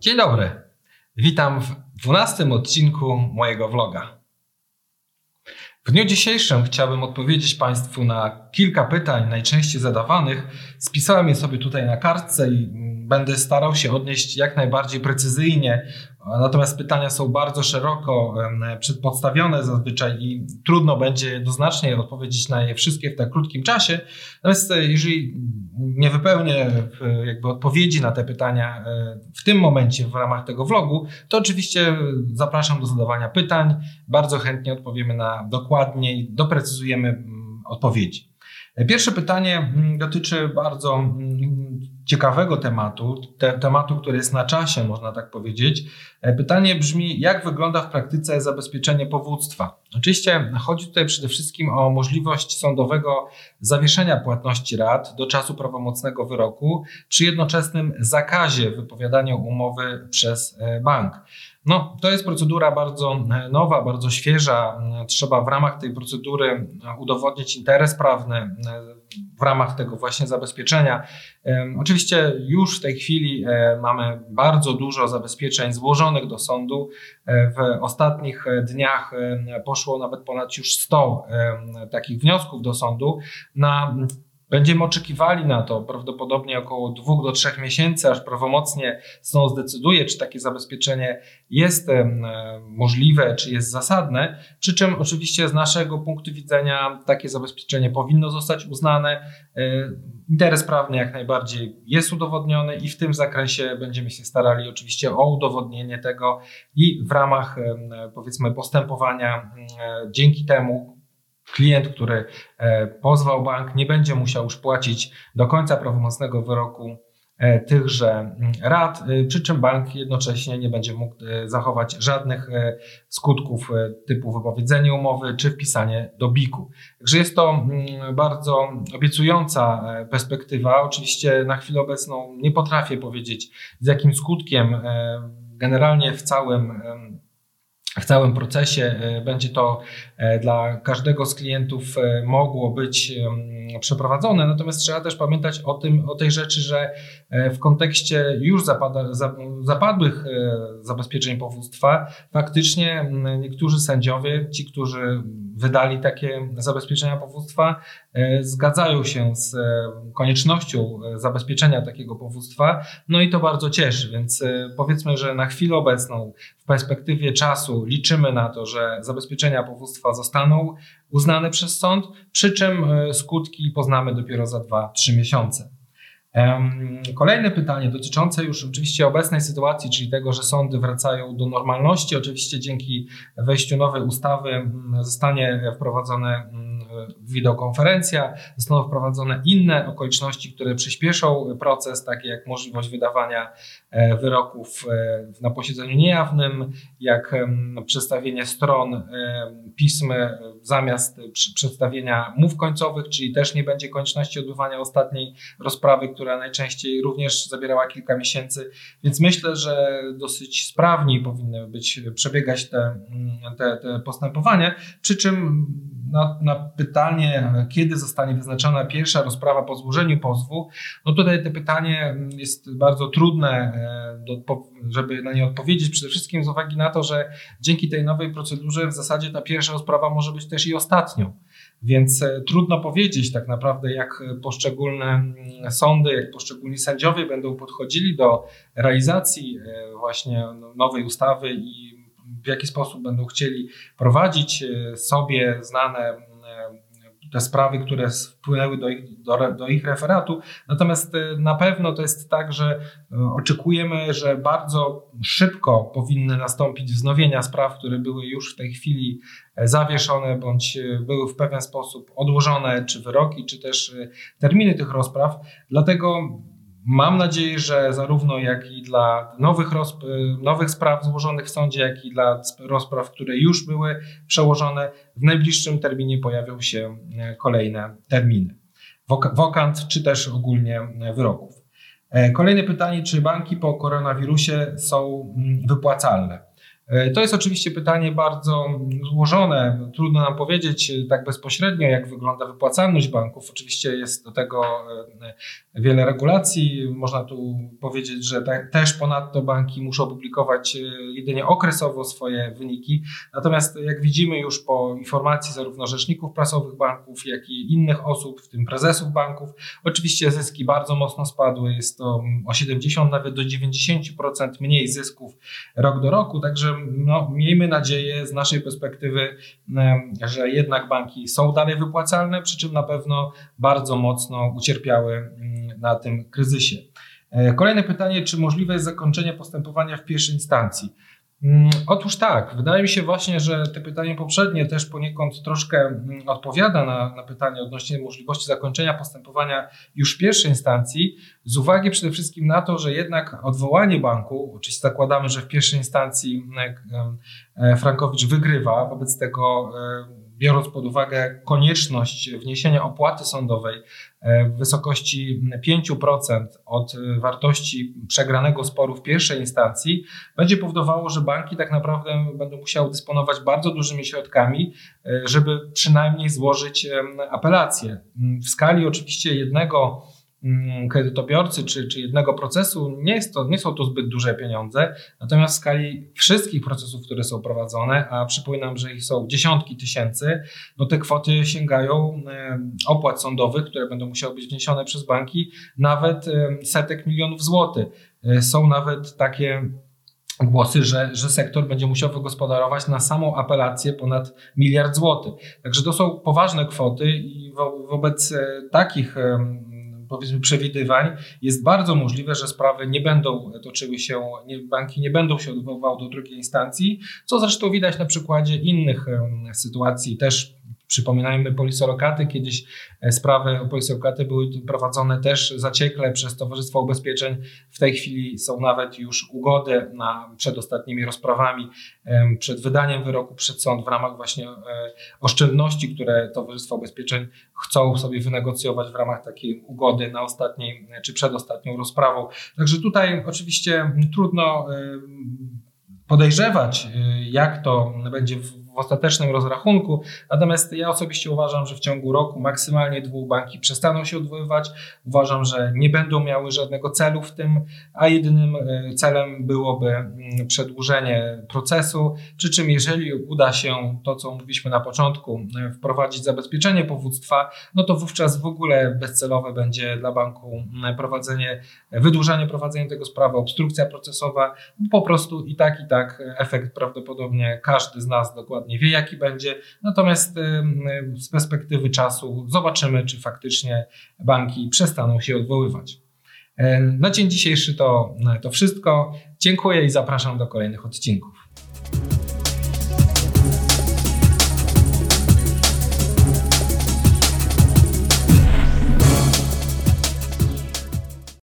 Dzień dobry. Witam w dwunastym odcinku mojego vloga. W dniu dzisiejszym chciałbym odpowiedzieć Państwu na kilka pytań najczęściej zadawanych. Spisałem je sobie tutaj na kartce i będę starał się odnieść jak najbardziej precyzyjnie. Natomiast pytania są bardzo szeroko przedpostawione zazwyczaj i trudno będzie jednoznacznie odpowiedzieć na je wszystkie w tak krótkim czasie. Natomiast e, jeżeli nie wypełnię jakby odpowiedzi na te pytania e, w tym momencie w ramach tego vlogu, to oczywiście zapraszam do zadawania pytań. Bardzo chętnie odpowiemy na dokładniej, doprecyzujemy mm, odpowiedzi. Pierwsze pytanie mm, dotyczy bardzo mm, ciekawego tematu, te, tematu, który jest na czasie, można tak powiedzieć. E, pytanie brzmi, jak wygląda w praktyce zabezpieczenie powództwa? Oczywiście chodzi tutaj przede wszystkim o możliwość sądowego zawieszenia płatności rat do czasu prawomocnego wyroku przy jednoczesnym zakazie wypowiadania umowy przez e, bank. No, to jest procedura bardzo e, nowa, bardzo świeża. Trzeba w ramach tej procedury udowodnić interes prawny w ramach tego właśnie zabezpieczenia. Oczywiście już w tej chwili e, mamy bardzo dużo zabezpieczeń złożonych do sądu. E, w ostatnich dniach poszło nawet ponad już 100 takich wniosków do sądu na Będziemy oczekiwali na to prawdopodobnie około dwóch do trzech miesięcy, aż prawomocnie sąd zdecyduje, czy takie zabezpieczenie jest możliwe, czy jest zasadne. Przy czym oczywiście z naszego punktu widzenia takie zabezpieczenie powinno zostać uznane. E, interes prawny jak najbardziej jest udowodniony i w tym zakresie będziemy się starali oczywiście o udowodnienie tego i w ramach powiedzmy postępowania dzięki temu klient, który e, pozwał bank, nie będzie musiał już płacić do końca prawomocnego wyroku e, tychże mm, rat, e, przy czym bank jednocześnie nie będzie mógł zachować żadnych skutków typu wypowiedzenie umowy czy wpisanie do BIK-u. Także jest to mm, bardzo obiecująca perspektywa. Oczywiście na chwilę obecną nie potrafię powiedzieć z jakim skutkiem generalnie w całym w całym procesie e, będzie to e, dla każdego z klientów e, mogło być przeprowadzone. Natomiast trzeba też pamiętać o tym, o tej rzeczy, że w kontekście już zapadłych zabezpieczeń powództwa, faktycznie niektórzy sędziowie, ci, którzy wydali takie zabezpieczenia powództwa, zgadzają się z koniecznością zabezpieczenia takiego powództwa. No i to bardzo cieszy, więc powiedzmy, że na chwilę obecną, w perspektywie czasu, liczymy na to, że zabezpieczenia powództwa zostaną uznane przez sąd, przy czym e, skutki poznamy dopiero za 2-3 miesiące. Kolejne pytanie dotyczące już oczywiście obecnej sytuacji, czyli tego, że sądy wracają do normalności. Oczywiście dzięki wejściu nowej ustawy zostanie wprowadzone wideokonferencja, zostaną wprowadzone inne okoliczności, które przyspieszą proces, takie jak możliwość wydawania e, wyroków e, na posiedzeniu niejawnym, jak przedstawienie stron e, pism zamiast przedstawienia mów końcowych, czyli też nie będzie konieczności odbywania ostatniej rozprawy, która najczęściej również zabierała kilka miesięcy, więc myślę, że dosyć sprawniej powinny być przebiegać te, te, te postępowania, przy czym na, na, pytanie, kiedy zostanie wyznaczona pierwsza rozprawa po złożeniu pozwu, no tutaj to pytanie jest bardzo trudne, e, do, żeby na nie odpowiedzieć, przede wszystkim z uwagi na to, że dzięki tej nowej procedurze w zasadzie ta pierwsza rozprawa może być też i ostatnią. Więc e, trudno powiedzieć tak naprawdę, jak poszczególne mm, sądy, jak poszczególni sędziowie będą podchodzili do realizacji e, właśnie nowej ustawy i w jaki sposób będą chcieli prowadzić e, sobie znane te sprawy, które wpłynęły do ich, do, do, ich referatu. Natomiast e, na pewno to jest tak, że oczekujemy, że bardzo szybko powinny nastąpić wznowienia spraw, które były już w tej chwili zawieszone bądź były w pewien sposób odłożone, czy wyroki, czy też terminy tych rozpraw. Dlatego Mam nadzieję, że zarówno jak i dla nowych, nowych spraw złożonych w sądzie, jak i dla rozpraw, które już były przełożone, w najbliższym terminie pojawią się e, kolejne terminy. Wokant czy też ogólnie e, wyroków. E, kolejne pytanie, czy banki po koronawirusie są mm, wypłacalne? E, to jest oczywiście pytanie bardzo złożone. Trudno nam powiedzieć tak bezpośrednio, jak wygląda wypłacalność banków. Oczywiście jest do tego wiele regulacji. Można tu powiedzieć, że też ponadto banki muszą publikować jedynie okresowo swoje wyniki. Natomiast jak widzimy już po informacji zarówno rzeczników prasowych banków, jak i innych osób, w tym prezesów banków, oczywiście zyski bardzo mocno spadły. Jest to o 70 nawet do 90% mniej zysków rok do roku. Także no, miejmy nadzieję z naszej perspektywy, że jednak banki są dalej wypłacalne, przy czym na pewno bardzo mocno ucierpiały mm, na tym kryzysie. E, kolejne pytanie, czy możliwe jest zakończenie postępowania w pierwszej instancji? Mm, otóż tak, wydaje mi się właśnie, że te pytanie poprzednie też poniekąd troszkę mm, odpowiada na, na pytanie odnośnie możliwości zakończenia postępowania już w pierwszej instancji, z uwagi przede wszystkim na to, że jednak odwołanie banku, oczywiście zakładamy, że w pierwszej instancji mm, e, Frankowicz wygrywa, wobec tego e, biorąc pod uwagę konieczność wniesienia opłaty sądowej e, w wysokości 5% od wartości przegranego sporu w pierwszej instancji, będzie powodowało, że banki tak naprawdę będą musiały dysponować bardzo dużymi środkami, e, żeby przynajmniej złożyć apelację. W skali oczywiście jednego kredytobiorcy czy, czy jednego procesu, nie, jest to, nie są to zbyt duże pieniądze, natomiast w skali wszystkich procesów, które są prowadzone, a przypominam, że ich są dziesiątki tysięcy, no te kwoty sięgają opłat sądowych, które będą musiały być wniesione przez banki, nawet setek milionów złotych. E, są nawet takie głosy, że, że sektor będzie musiał wygospodarować na samą apelację ponad miliard złotych. Także to są poważne kwoty i wo, wobec e, takich powiedzmy przewidywań, jest bardzo możliwe, że sprawy nie będą toczyły się, nie, banki nie będą się odwoływały do drugiej instancji, co zresztą widać na przykładzie innych sytuacji też Przypominajmy polisolokaty, kiedyś e, sprawy o polisolokaty były prowadzone też zaciekle przez Towarzystwo Ubezpieczeń. W tej chwili są nawet już ugody na, przed ostatnimi rozprawami, przed wydaniem wyroku przed sąd w ramach właśnie e, oszczędności, które Towarzystwo Ubezpieczeń chcą sobie wynegocjować w ramach takiej ugody na ostatniej czy przedostatnią rozprawą. Także tutaj oczywiście trudno podejrzewać, jak to będzie ostatecznym rozrachunku. Natomiast ja osobiście uważam, że w ciągu roku maksymalnie dwóch banki przestaną się odwoływać. Uważam, że nie będą miały żadnego celu w tym, a jedynym e, celem byłoby mm, przedłużenie procesu. Przy czym, jeżeli uda się to, co mówiliśmy na początku, e, wprowadzić zabezpieczenie powództwa, no to wówczas w ogóle bezcelowe będzie dla banku mm, prowadzenie, wydłużanie prowadzenia tego sprawy, obstrukcja procesowa. Po prostu i tak, i tak efekt prawdopodobnie każdy z nas dokładnie nie wie, jaki będzie. Natomiast z perspektywy czasu zobaczymy, czy faktycznie banki przestaną się odwoływać. Na dzień dzisiejszy to, to wszystko. Dziękuję i zapraszam do kolejnych odcinków.